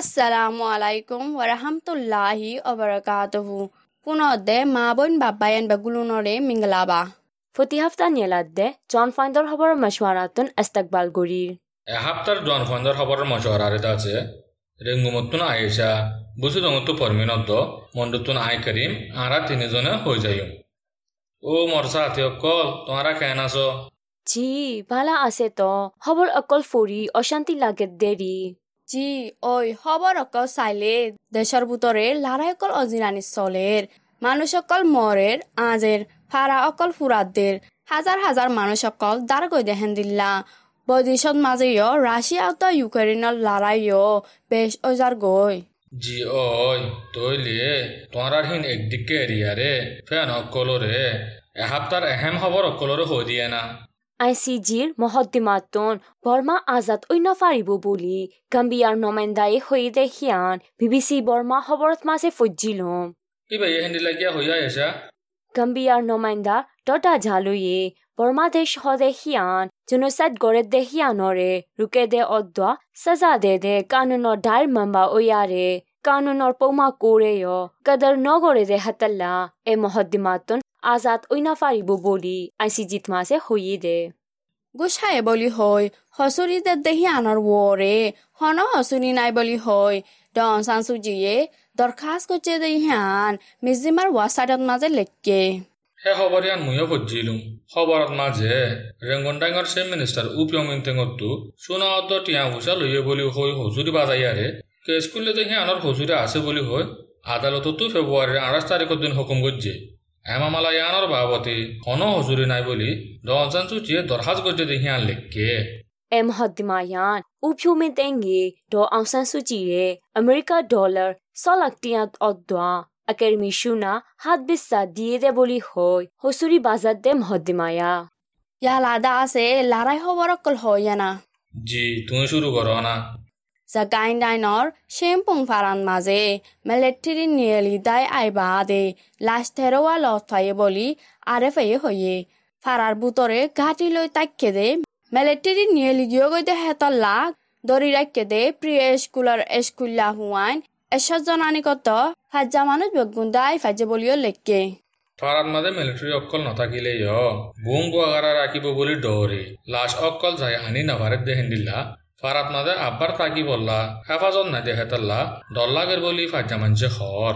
আসসালামু আলাইকুম ওরহামতুল্লাহি ওবরাকাতুহু পুনদে মা বোন বাবায়ন বাগুলুনরে মিঙ্গলাবা ফতি হাফতা নিয়েলাদ্দে জন ফাইন্দর খবর মশওয়ারাতুন ইস্তেকবাল গরির এহাপ্তার জন ফাইন্দর খবর মশওয়ারারে আছে। রেঙ্গুমতুন আয়েশা বুসু দঙতু পরমিনদ্দ মন্ডুতুন আই করিম আরা তিনিজনে হয়ে যাইম ও মরসা হাতে অকল তোমারা কেন আছো জি ভালা আছে তো। খবর অকল ফুরি অশান্তি লাগে দেরি। জি, ওই খবর অকল চাইলে বুটৰে লাৰাই অকল অজিৰাণী চলেৰ মানুষ অকল মরের আজের ফারা অকল ফুরাদের হাজার হাজার মানুষ অকল দার গৈ দেহেন দিল্লা। বৈদেশত মাজেও রাশিয়া তো ইউক্রেনের লড়াইও বেশ ওজার গৈ। জি, ওই তৈলে তোমারা হিন একদিকে এরিয়ারে ফেন অকলরে এহাপ্তার এহেম খবর অকলরে হৈ দিয়ে না। আইচিজিৰ মহদ্দিমাতন বৰ্মা আজাদ অন্য ফাৰিব বুলি। গাম্বিয়াৰ নমেন্দাই হৈ দেখিয়ান বি বি চি বৰ্মা খবৰত মাজে হইয়া এসা গাম্বিয়াৰ নমেন্দা ডটা ঝালুয়ে বৰ্মা দেশ দেখিয়ান জনচাইড গড়ে দেখিয়ানৰে ৰুকে দে অদ্দা সাজা দে দে কানুনৰ ডাইৰ মাম্বা অয়াৰে কানুনৰ পৌমা কোৰেয় কদৰ নগৰে দে হাতল্লা এ মহদ্দিমাতন আজাদ অন্য ফাৰিব বুলি আইচিজিত মাজে হৈয়ে দে গুছায়ে বলি হৈ হচুৰি দে দেহি আনৰ ৱৰে হন হচুৰি নাই বলি হৈ ডন চানচুজিয়ে দৰখাস্ত করছে দেহিয়ান মিজিমার ওয়াসাইডত মাঝে লেখকে হে খবরিয়ান মুইও ফজ্জিলুম খবরত মাঝে রেঙ্গন ডাঙ্গর সে মিনিস্টার উপিয়মিন তেঙতু সোনা অত টিয়া ভুষা লইয়ে বলি হই হজুরি বাজাইয়ারে কে স্কুলে দেখি আনার হজুরি আছে বলি হয় আদালততো ফেব্রুয়ারির আঠাশ তারিখের দিন হুকুম করছে হেমামালা ইয়ানোর বাবতে হন হজুরি নাই বলি দহজান চুচিয়ে দরখাস্ত করছে দেখি আন লেখকে এম হদ্দিমায়ান উপিয়মি তেঙ্গে ড আউসান সুচিরে আমেরিকা ডলার সলাকটিয়াত অদ্দা একাডেমি শুনা হাত বিস্তা দিয়ে দে বলি হয় হসুরি বাজার দে মহদ্দিমায়া ইয়ালাদা আছে লাৰাই খবৰ অকল হয় না জি তুমি শুরু করো না জাগাইন ডাইনৰ চেম্পুং ফাৰান মাজে মেলেট্ৰি নিয়েলি দাই আইবা দে লাষ্ট থেৰৱা লত ফায়ে বলি আৰে ফায়ে হয়ে ফাৰাৰ বুটৰে ঘাটি লৈ তাইকে দে মেলেট্ৰি নিয়েলি গিয়ে গৈ দে হেতৰ লাগ দৰি ৰাখে দে প্ৰিয় স্কুলৰ স্কুল্লা হুৱাইন এশত জনানি কত হাজ্জা মানুষ বেগুন্দাই ফাজে বলিও লেখকে ফারাত মাঝে মিলিটারি অক্কল নথাকিলে ইয় বুম গোয়াগারা রাখিব বলি ডরে লাশ অক্কল যাই আনি নাভারে দেহেন দিল্লা মাঝে আব্বার তাকি বললা হেফাজত না দেখে তাল্লা ডল্লাগের বলি ফাজ্জা মানছে খর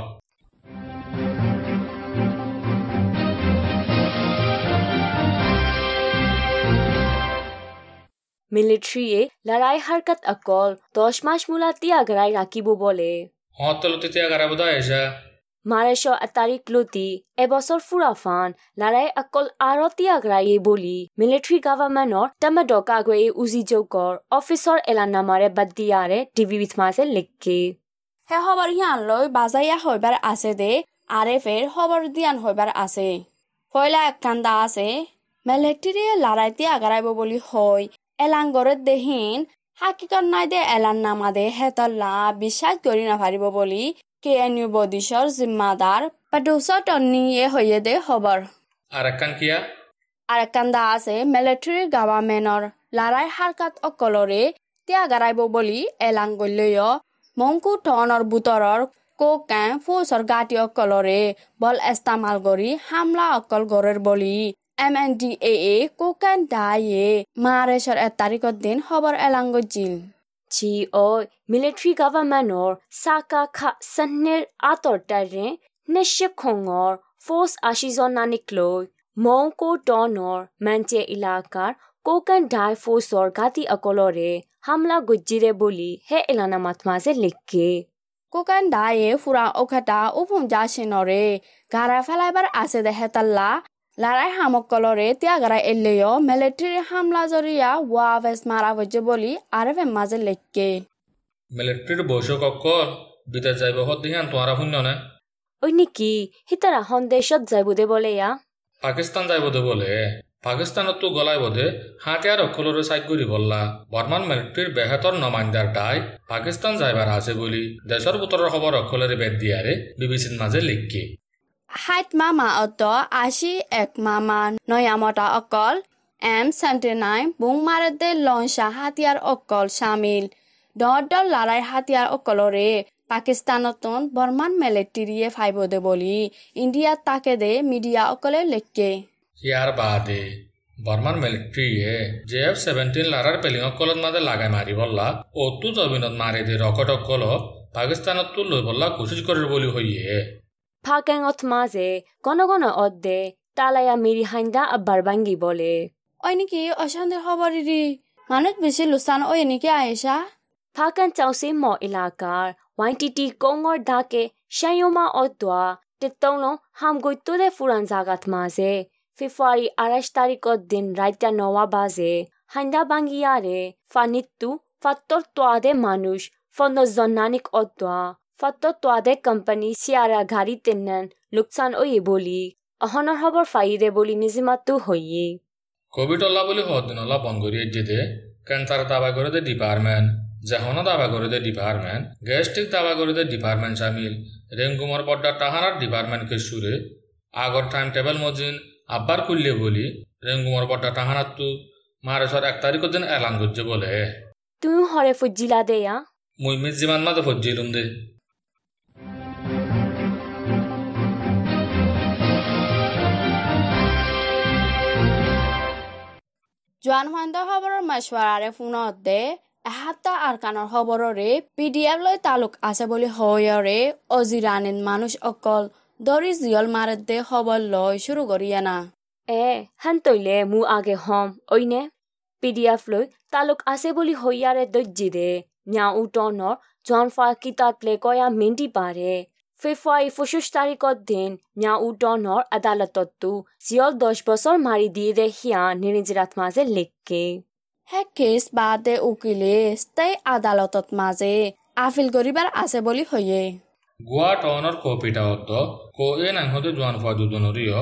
মিলিট্রিয়ে লড়াই হারকাত অকল দশ মাস মূলা তিয়াগৰাই ৰাখিব বলে। হতলো তেতিয়া গারা বোধা এসা। মাৰেশ তাৰিখ লতি এবছৰ ফুৰাফান, লৰাই অকল আৰু তিয়াগৰায়ে বলি মিলিট্ৰি গভৰ্ণমেণ্টৰ টমেট কাগৱে উজিযোগৰ অফিচৰ এলানামাৰে বাদ টিভি মাজে লিখকে হে খবৰ সিয়ান লৈ বাজাইয়া হইবার আছে দে আরে ফের খবর দিয়ান হইবার আছে। পয়লা একখান্দা আছে মেলেট্রিয়ে লড়াইতে আগারাইব বলি হয় এলান গড়ত দেহিন হাকিকত নাই দে এলান নামা দে, হেতল্লা, বিশ্বাস করি নাপারিব বলি কেএনইউ বডিশৰ জিম্মাদাৰ পেডোছ টনিয়ে হৈয়ে দে খবৰ আৰাকান দা আছে মিলিটেৰী গাভাৰমেণ্টৰ লাৰাই হাৰকাত অকলৰে ত্যাগাৰাইব বুলি এলান গল্লৈয় মংকু টনৰ বুটৰৰ কোকেন ফৌজৰ গাঁতি অকলৰে বল এস্তামাল কৰি হামলা অকল গড়ৰ বলি M N D A cocaine দায়ে মাৰেশ্বৰ এক তাৰিখৰ দিন খবৰ এলাংগজিল জি ঐ মিলিট্ৰি গভৰ্ণমেণ্টৰ চাকা খা সন্নিৰ আঁতৰ তাৰে নিশ্চয় খঙৰ ফৌজ আশীজন নানিক লৈ মৌকো টনৰ মেণ্টে ইলাকাৰ কোকান ডাই ফৌজৰ গাঁতি অকলৰে হামলা গজ্জিৰে বুলি হে এলানামাত মাজে লিখকে কোকান ডায়ে ফুৰা অখাটা উপুম যাচিনৰে গাৰা ফেলাইবাৰ আছে দে হেতাল্লা লড়াই হামকলরে ত্যাগারা এলেও মিলিটারি হামলা জরিয়া ওয়াভেস মারা হয়েছে বলি আরফে মাঝে লেখকে। মিলিটারির বৈশক অক্কল বিদেশ যাইব হত দিহান তোমারা শূন্য নে? ঐ নেকি সিতাৰা সন্দেশত যাই বোধে বোলে ইয়া। পাকিস্তান যাইব দে বলে। পাকিস্তানতো গলাই বোধে হাতিয়ার অক্ষলরে সাইড করি বললা। বর্মান মিলিটারির বেহেতর নমাইন্দার ডাই পাকিস্তান যাইবার আছে বলি দেশের বুতরের খবর অক্ষলের বেদ দিয়ারে বিবিসির মাঝে লিখকে। হাইট অত আশি এক মামা নয়ামতা অকল। এম সেভেন্টি নাইন বুং মারে দে লঞ্চা হাতিয়ার অকল সামিল। দৰ লৰাই হাতিয়াৰ অকলৰে পাকিস্তানতন বৰ্মান মেলেট্ৰিয়ে ফাইবদে বুলি। ইণ্ডিয়াত তাকে দে মিডিয়া অকলে লেখকে। ইয়াৰ বাদে বৰ্মান মিলিট্ৰীয়ে জে এফ ছেভেণ্টিন লাৰাৰ পেলিঙসকলত মাজে লাগাই মাৰি বল্লা। অতু জমিনত মাৰি দি ৰকেটসকলক পাকিস্তানতো লৈ বল্লা কোচিছ কৰে বুলি হৈয়ে ফাকেঙত মাঝে গণ গণ অদ্দে তালায়া মিৰি হাইন্দা আব্বাৰ বাঙ্গি বলে ঐ নেকি অশান্তিৰ খবৰ দিদি মানুহ বেছি লোচান ঐ এনেকে আহিছা ফাকেন চাউচি ম ইলাকাৰ ৱাইটিটি কঙৰ ডাকে শ্যায়মা অদ্দোৱা তেতৌনো হামগৈতোদে ফুৰান জাগাত মাঝে ফেব্ৰুৱাৰী আঠাইছ তাৰিখত দিন ৰাইতা নৱা বাজে হাইন্দা বাঙ্গিয়াৰে ফানিত্তু ফাত্তৰ তোৱাদে মানুষ ফন্দজন নানিক অদ্দোৱা তোৱাদে কোম্পানী চিয়াৰা ঘাৰি তেন্নেন লোকচান ঐয়ে বলি। অহনৰ খবৰ ফাইদে বলি নিজিমাতো হৈয়ে। কোভিড অল্লা বুলি হদিন অল্লা বন্ধ কৰি দিয়ে কেঞ্চাৰ দাবা করে দে ডিপার্টমেন্ট যেহনো দাবা করে দে ডিপার্টমেন্ট গ্যাস্ট্রিক দাবা করে দে ডিপার্টমেন্ট সামিল রেঙ্গুমর পড্ডা টাহানার ডিপার্টমেন্টকে সুরে আগর টাইম টেবল মজিন আব্বার খুললে বলি রেঙ্গুমর পড্ডা টাহানার তু মারেছর এক তারিখের দিন এলান করছে বলে। তুই হরে ফুজিলা দেয়া মুই মিস যিমান মাঝে ফজ্জিলুম দে। জোৱান সন্দ খবৰৰ মাছৱাৰাৰে ফোনত দে এসপ্তাহ খবৰৰে পি ডি এফ লৈ তালুক আছে বুলি হয়ৰে অজিৰানিন মানুহ অকল দৰি জিয়ল মাৰে দে খবৰ লৈ শুৰু কৰি আনা। এ হান তৈলে মু আগে হম ঐনে পিডিএফ লৈ তালুক আছে বুলি হইয়াৰে দজ্জি দে। ন্যা উটনৰ জন ফা কিতাপ লে কয়া মেন্টি পাৰে। ফেব্ৰুৱাৰী পঁচিছ তাৰিখত দিন ন্যা উটনৰ আদালততো জিয়ল দহ বছৰ মাৰি দিয়ে দে সিয়া নিৰিজিৰাত মাজে লেখকে। হে কেছ বাদে উকিলে স্থায়ী আদালতত মাজে আপিল কৰিবাৰ আছে বুলি হয়ে গোৱা টাউনৰ কপিটা অত কো এ নাংহতে জোৱান ফা দুজনরিও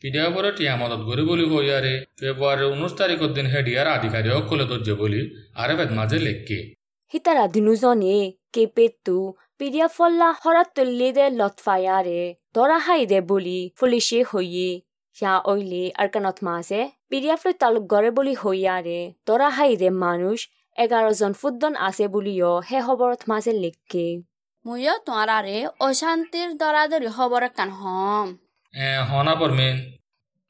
পিডিয়াপরে টিয়া মদত করে বলি হইয়ারে ফেব্রুয়ারির উনিশ তারিখের দিন হেডিয়ার আধিকারিক খুলে দরজে বলি আরে বেদ মাঝে লেখকে। হিতাৰা দিনুজনে কেপেতু পিডিয়া ফল্লা হৰাত তুল্লি দে লটফায়াৰে দৰা হাই দে বুলি ফুলিছে হৈয়ে ইয়া ঐলে আৰকানত মাছে পিডিয়া ফ্লৈ তালুক গৰে বুলি হৈয়াৰে দৰা হাই দে মানুষ এঘাৰজন ফুটদন আছে বুলিও হে খবৰত মাজে লেখকে ময়ো তোমাৰে অশান্তিৰ দৰাদৰি খবৰ কান হম এ হনা পরমিন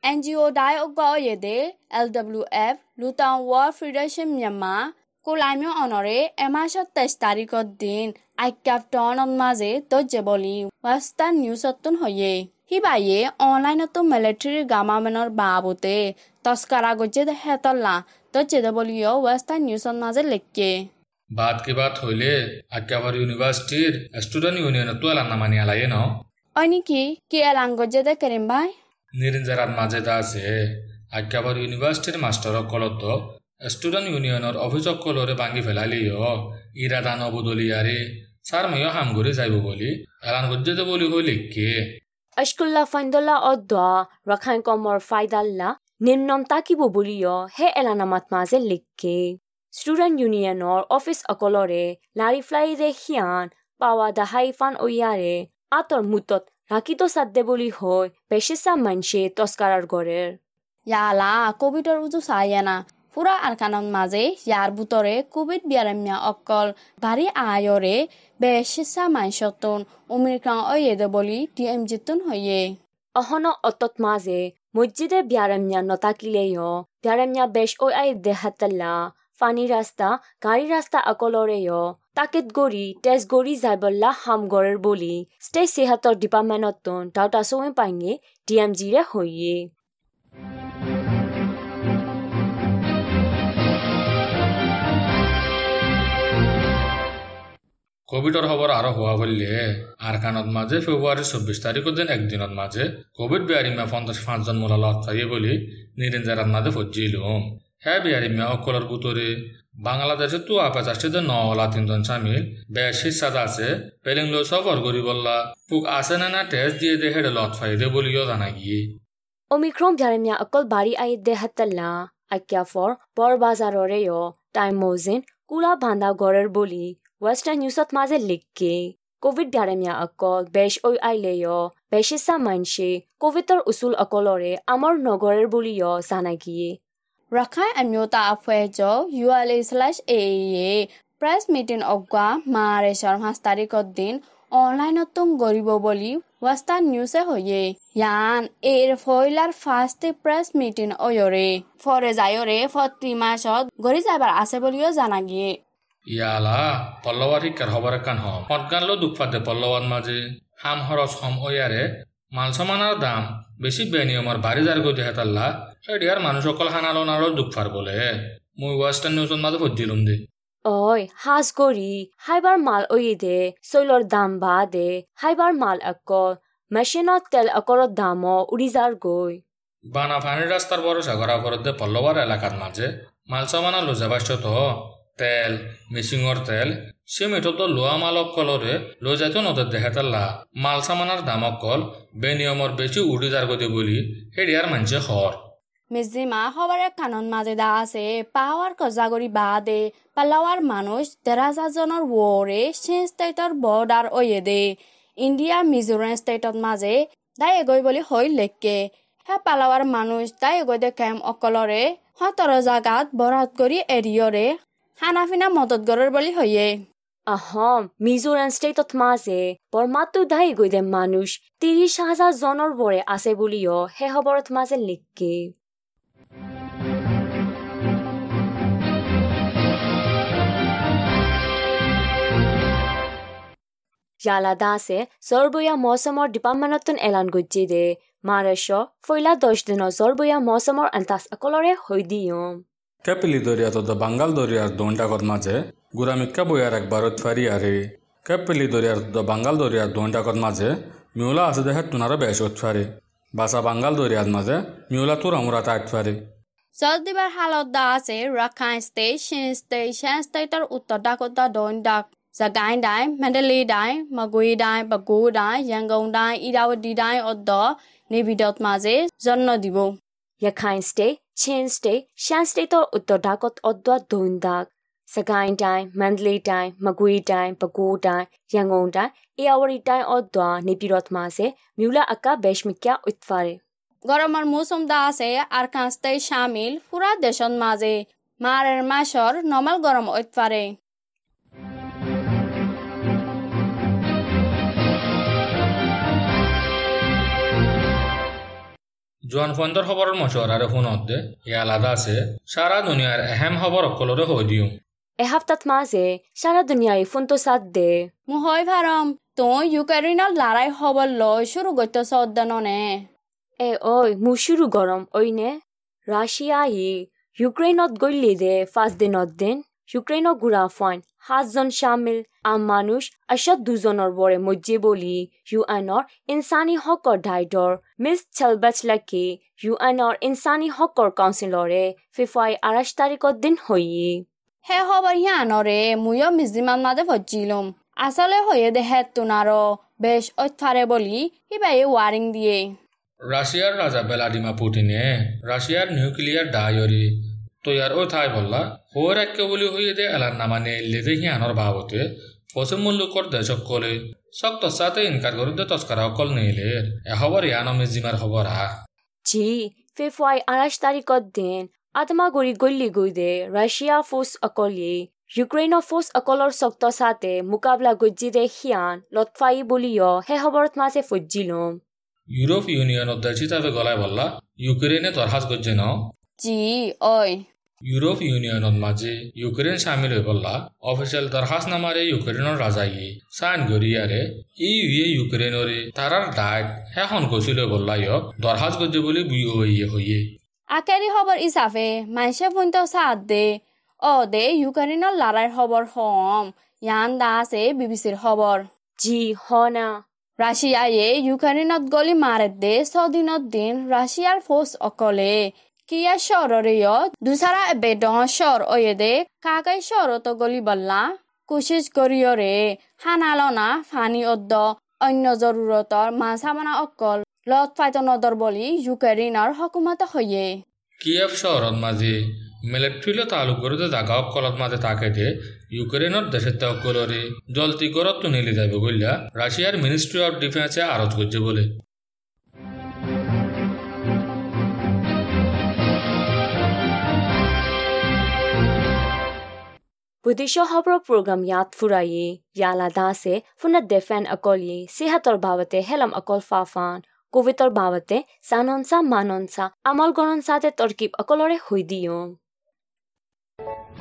এন জি অ' দাই অগ্গয়ে দে এল ডব্লিউ এফ লুটাং ৱৰ্ল্ড ফেডাৰেশ্যন ম্যানমাৰ কোলাইমিও অনৰে এমাহত তেইছ তাৰিখৰ দিন আজ্ঞাপনৰ মাজে তজ্জে বুলি ৱেষ্টাৰ্ণ নিউজতোন হয়ে সিবায়ে অনলাইনতো মিলিটাৰী গামামেনৰ বাবুতে তস্কাৰা গজ্জে হেতল্লা তজ্জে বুলিও ৱেষ্টাৰ্ণ নিউজৰ মাজে লেখকে বাদ কি বাত হইলে আজ্ঞাবার ইউনিভার্সিটির স্টুডেন্ট ইউনিয়ন তো এলান নামানি আলাইয়ে ন? অই নেকি? কি এলাং গজ্জে দে কেরিম ভাই? নিরিঞ্জারাত মাঝে দা আছে। আজ্ঞাবার ইউনিভার্সিটির মাস্টার কলত স্টুডেন্ট ইউনিয়নের অভিযোগ কলরে ভাঙি ফেলালিও ইরাদা নবদলিয়ারে স্যার ময়ো হাম ঘুরে যাইব বলি এলান গজ্জে দে বলি হইলে কে আশকুল্লা ফাইন্দলা অদ্দা ৰখাইন কমৰ ফাইদাল্লা নিম্নম তাকিব বুলিও হে এলানামাত মাজে লিখকে ষ্টুডেণ্ট ইউনিয়নৰ অফিচ অকলৰে লাৰি ফ্লাই সিয়ান পাৱা দাহাই ফান ঐয়াৰে আঁতৰ মুতত ৰাখিতো চাদ্দে বুলি হৈ বেছিচা মানছে তস্কাৰৰ গড়েৰ। ইয়ালা কোভিডৰ উজু চাইয়ানা পুৰা আৰকানৰ মাজে ইয়াৰ বুটৰে কোভিড বিয়াৰাম্যা অকল বাৰী আয়ৰে বেছিচা মাইছতোন উমিৰকাং অয়েদে বুলি ডি এম জিতোন হয়ে। অহন অতত মাজে মসজিদে ব্যারাম্যা নতাকিলেও ব্যারাম্যা বেশ ওই আই দেহাতাল্লা ফানি রাস্তা গাড়ী ৰাস্তা অকলৰেও তাকেত গৰি, তেজ গৰি যাইবল্লা হাম গড়েৰ বুলি। ষ্টেট সেহাতৰ ডিপাৰ্টমেণ্টত ডাউটা চৌৱে পাইঙে ডি এম হৈয়ে কোভিডৰ খবৰ আৰু হোৱা বুলিলে আৰকানত মাজে ফেব্ৰুৱাৰীৰ চৌব্বিছ তাৰিখৰ দিন একদিনত মাজে কোভিড বিহাৰীমা পঞ্চাছ পাঁচজন মূলা লগ থাকে বুলি নিৰিঞ্জাৰাত মাজে ফজিলুম হে বিহাৰীমা অকলৰ বুটৰে বাংলাদেশে তো পঁচাশটিতে ন হলা তিনজন সামিল বেশ হিসাদ আছে পেলিংলো সফর করি বললা পুক আছে না না টেস্ট দিয়ে দে হেডে লত ফাইদে বলিও জানা গিয়ে অমিক্ৰম ব্যাৰাম্যা অকল বাৰী আই দেহাতাল্লা আক্যাফৰ বৰ বাজাৰৰেও টাইম মৌজিন কুলা বান্ধা গড়েৰ বুলি। Western New South Wales Lake COVID Garamia Akol Besh Oi aile Aileyo Beshisa Manshi COVID tor Usul Akolore Amar Nogore Bulio Sanagi Rakhai Anyota Afwejo ULA/AA Press Meeting of Ogwa Mare Sharma Tariko Din online tung goribo boli wasta news e hoye yan ইয়ান এৰ ফইলাৰ press meeting oyore অয়ৰে ফৰে যায়ৰে ফৰ ত্ৰিমাছত গঢ়ি যাবাৰ আছে বুলিও জানাগিয়ে ইয়ালা পল্লৱাৰ শিক্ষাৰ খবৰ একান হম। সৎগানলো দুখ পাতে পল্লৱাৰ মাজে। হাম খৰচ হম অয়াৰে মাল সামানৰ দাম বেছি বেনিয়মৰ বাঢ়ি যাৰ গতি হেতাল্লা এডিয়াৰ মানুহসকল হানালন আৰু দুখ পাৰ বোলে। মই ৱেষ্টাৰ্ণ নিউজৰ মাজে ভজিলুম দে। Oi, has gori, মাল mal দে soilor দাম বা দে। haibar মাল akko, মেচিনত তেল অকৰত দামো উৰিজাৰ গৈ। বানা পানির রাস্তার ভরসা করা দে পল্লবার এলাকার মাঝে মাল সামানা লো যাবাস তো তেল মিসিংর তেল সে মেঠত লোয়া মাল অকলরে লো যাইতো নদর দেখাতাল্লা মাল সামানার দাম অকল বেনিয়মর বেশি উড়ি যার গতি বলি হেডিয়ার মানছে খর মিজিমা খবৰে কাণত মাজে দা আছে, পাৱাৰ কজাগৰি বাদে, পালাৱাৰ মানুষ দেড় জনৰ ৱৰে চেঞ্জ ষ্টেটৰ বৰ্ডাৰ অয়ে দে ইণ্ডিয়া, মিজোৰাম ষ্টেটত মাজে দাই এগৈ বুলি হৈ লেখকে। হে পালাৱাৰ মানুষ দাই এগৈ দে কেম অকলৰে সতৰ জাগাত বৰাত কৰি এৰিয়ৰে। খানা পিনা মদত গৰৰ বুলি হয়ে আহম মিজোৰাম ষ্টেটত মাজে বৰমাতো দাই গৈ দে মানুষ ত্ৰিশ হাজাৰ জনৰ বৰে আছে বুলিও সেই খবৰত মাজে লিখকে ইয়ালা দাসে জৰবয়া মৌচুমৰ ডিপাৰ্টমেণ্টত এলান গজ্জি দে। মহাৰাষ্ট্ৰ ফৈলা দহ দিনৰ জৰবয়া মৌচুমৰ আন্তাজ অকলৰে হৈ দিয়ম। কেপিলি দরিয়াত বাঙ্গাল দরিয়ার দোনটাকত মাঝে গুরামিক্কা বইয়ার একবারত ফারি আরে কেপিলি দরিয়ার বাঙ্গাল দরিয়ার দোনটাকত মাঝে মিউলা আছে দেখে তুনারও বেশ ফারে বাসা বাঙ্গাল দরিয়ার মাঝে মিউলা তোর আমরা তাইত ফারে জলদিবাৰ হালত দা আছে চিন ষ্টেট চেন ষ্টেটৰ উত্তৰ ডাকতা দৈন ডাক জাগাইন ডাই মেডেলি ডাই মাগুই ডাই বাগু ডাই য়াংগং ডাই ইৰাৱতী ডাই অদ্দ নিবিদত মাজে জন্ম দিব। Rakhine State, Chin State, Shan State တို့ဥတ္တဒါကတ်အဒွတ်ဒွန်ဒတ်စကိုင်းတိုင်းမန္တလေးတိုင်းမကွေးတိုင်းပဲခူးတိုင်းရန်ကုန်တိုင်းအေရဝတီတိုင်းအဒွာနေပြည်တော်မှာစေမြူလာအကဘက်ရှ်မီကျဥတ်ဖာရီ গৰমৰ মৌচুম দা আছে আৰকান ষ্টেট চামিল ফুৰা দেশত মাজে মাৰৰ মাছৰ নৰ্মেল গৰম ঐতফাৰে জোৱান ফন্দৰ খবৰৰ মচৰ আৰু শুনত দে ইয়া আলাদা আছে। সারা দুনিয়ার এহেম খবর অকলরে হৈ দিওঁ। এসপ্তাহত মাঝে সারা দুনিয়ায় ফোনটো সাথ দে। মই ভাৰম তই ইউক্ৰেইনৰ লৰাই খবৰ লৈ শুৰু গত্য চদ্দাননে এ ঐ মোৰ শুৰু গৰম ঐনে ৰাছিয়াই ইউক্ৰেইনত গ'লি দে ফাৰ্ষ্ট দিনত দিন। ইউক্ৰেইনৰ গুড়া ফাইন সাতজন চামিল আম মানুষ আশত দুজনৰ বৰে মজ্জে বুলি ইউ এনৰ ইনচানী হকৰ ডাইডৰ মিছ চেলবেচ লাকি ইউ এনৰ ইনচানী হকৰ কাউন্সিলৰে ফিফাই আঠাইছ তাৰিখৰ দিন হৈয়ে সেই খবৰ সিয়ানৰে ময়ো মিজিমান মাজে ভজিলুম আচলে হৈয়ে দেহে তোনাৰ বেছ ঐতফাৰে বুলি কিবাই ৱাৰিং দিয়ে। রাশিয়ার রাজা ভ্লাদিমা পুটিনে রাশিয়ার নিউক্লিয়ার ডায়রি তৈয়ার ও থাই বললা হোর একে বলি হইয়ে দে এলার নামা নেইলে দে হিয়ানোর বাবতে ফসে মুল্লুকর দেশক কলে। সক তসাতে ইনকার করে দে তস্কারা অকল নেইলে এ খবর ইয়ানো মেজিমার খবর আ জি ফিফাই আঠাইছ তাৰিখৰ দিন আত্মাগুৰি গল্লি গৈ দে ৰাছিয়া ফৌজ অকলে ইউক্ৰেইনৰ ফৌজ অকলৰ চক্ত চাতে মোকাবিলা গজ্জি দে সিয়ান লটফাই বুলিও সেই খবৰত মাজে ফজিলম ইউরোপ ইউনিয়নত দেশ হিসাবে গলায় বললা ইউক্রেনে দরখাস্ত করছে ন? জি ঐ ইউরোপ ইউনিয়নত মাঝে ইউক্রেন সামিল হয়ে বললা অফিসিয়াল দরখাস্ত নামারে ইউক্রেনের রাজাইয়ে সাইন গরিয়ারে ই ইয়ে ইউক্রেনরে তারার ডাইট এখন গছিল বললা ইয়ক দরখাস্ত করছে বলে বুই হইয়ে হইয়ে আকেৰি খবৰ হিচাপে মাইছে ফোনটো চাত দে। অ দে ইউক্ৰেইনৰ লৰাই খবৰ হম। ইয়ান দা আছে বিবিচিৰ খবৰ। জি হনা ৰাছিয়ায়ে ইউক্ৰেইনত গলি মাৰে দে ছদিনত দিন ৰাছিয়াৰ ফৌজ অকলে। কিয়া চহৰৰে দুচাৰা বেদন চহৰ অয়ে দে। কাকাই চহৰতো গলি বল্লা। কোচিছ কৰিয়ৰে হানালনা ফানি অদ্দ। অন্য জৰুৰতৰ মাছামানা অকল। লত ফাইত নদৰ বুলি ইউক্ৰেইনৰ হকুমত হয়ে। কিয়েভ শহরত মাঝে মিলিটারিলে তালুক করে জাগা অকলত মাঝে তাকে দে। ইউক্রেনের দেশের তকলরে জলতি গরত তো নিলে যাবে বললা রাশিয়ার মিনিস্ট্রি অফ ডিফেন্সে আরজ করছে বলে। ভূতেশ্ব হাবৰ প্ৰগ্ৰাম ইয়াত ফুৰায়ে য়ালা দাসে ফোনত দেফেন অকলিয়ে চেহাতৰ বাবতে হেলম অকল ফাফান কোভিডৰ বাবতে চানঞ্চা মানঞ্চা আমল গণঞ্চাতে তৰ্কিব অকলৰে হৈ দিওঁ।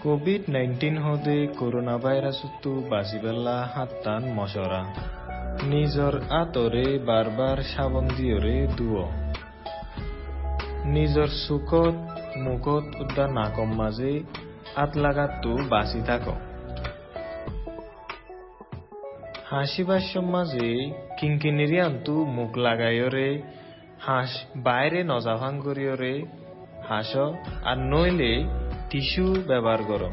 কোভিড নাইনটিন হতে কৰোণা ভাইৰাছতো বাচিবেলা হাতান মচৰা। নিজৰ আঁতৰে বাৰ বাৰ চাবন দিয়ৰে দুৱ। নিজৰ চুকত মুখত উদ্যান নাকম মাজে বাচি থাক। হাসিবার মাঝে কিঙ্কিনিরি আন্তু মুখ লাগাইয়রে হাঁস বাইরে নজাভাং করিয়রে হাঁস, আর নইলে টিস্যু ব্যবহার করো।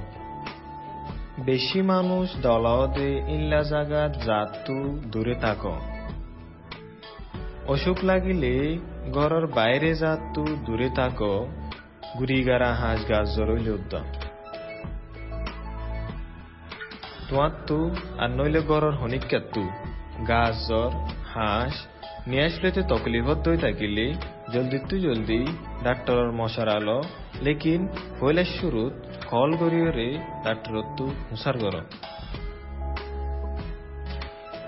বেশি মানুষ দলাওদে ইল্লা জাগাত জাতু দূরে থাক। অসুখ লাগিলে ঘরের বাইরে জাতু দূরে থাক। গুড়িগারা হাঁস গাছ জরইল উদ্যম। তোয়াত্তু, আর নইলে ঘরের হনিকাত্তু গাছ জ্বর হাঁস, নিয়ে আসলেতে তকলিফত দই থাকিলে। জলদি তু জলদি ডাক্তরের মশারালো লেকিন হইলে শুরুত কল করিয়রে ডাক্তরত্তু হুসার গর।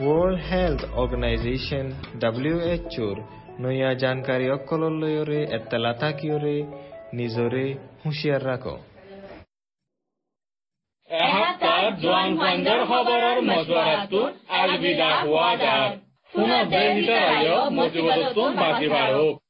ওয়ার্ল্ড হেলথ অর্গানাইজেশন ডাব্লিউএচওর নয়া জানকারী অকলর লয়রে এত্তালা থাকিয়রে নিজরে হুঁশিয়ার রাখো। বাঢ়ক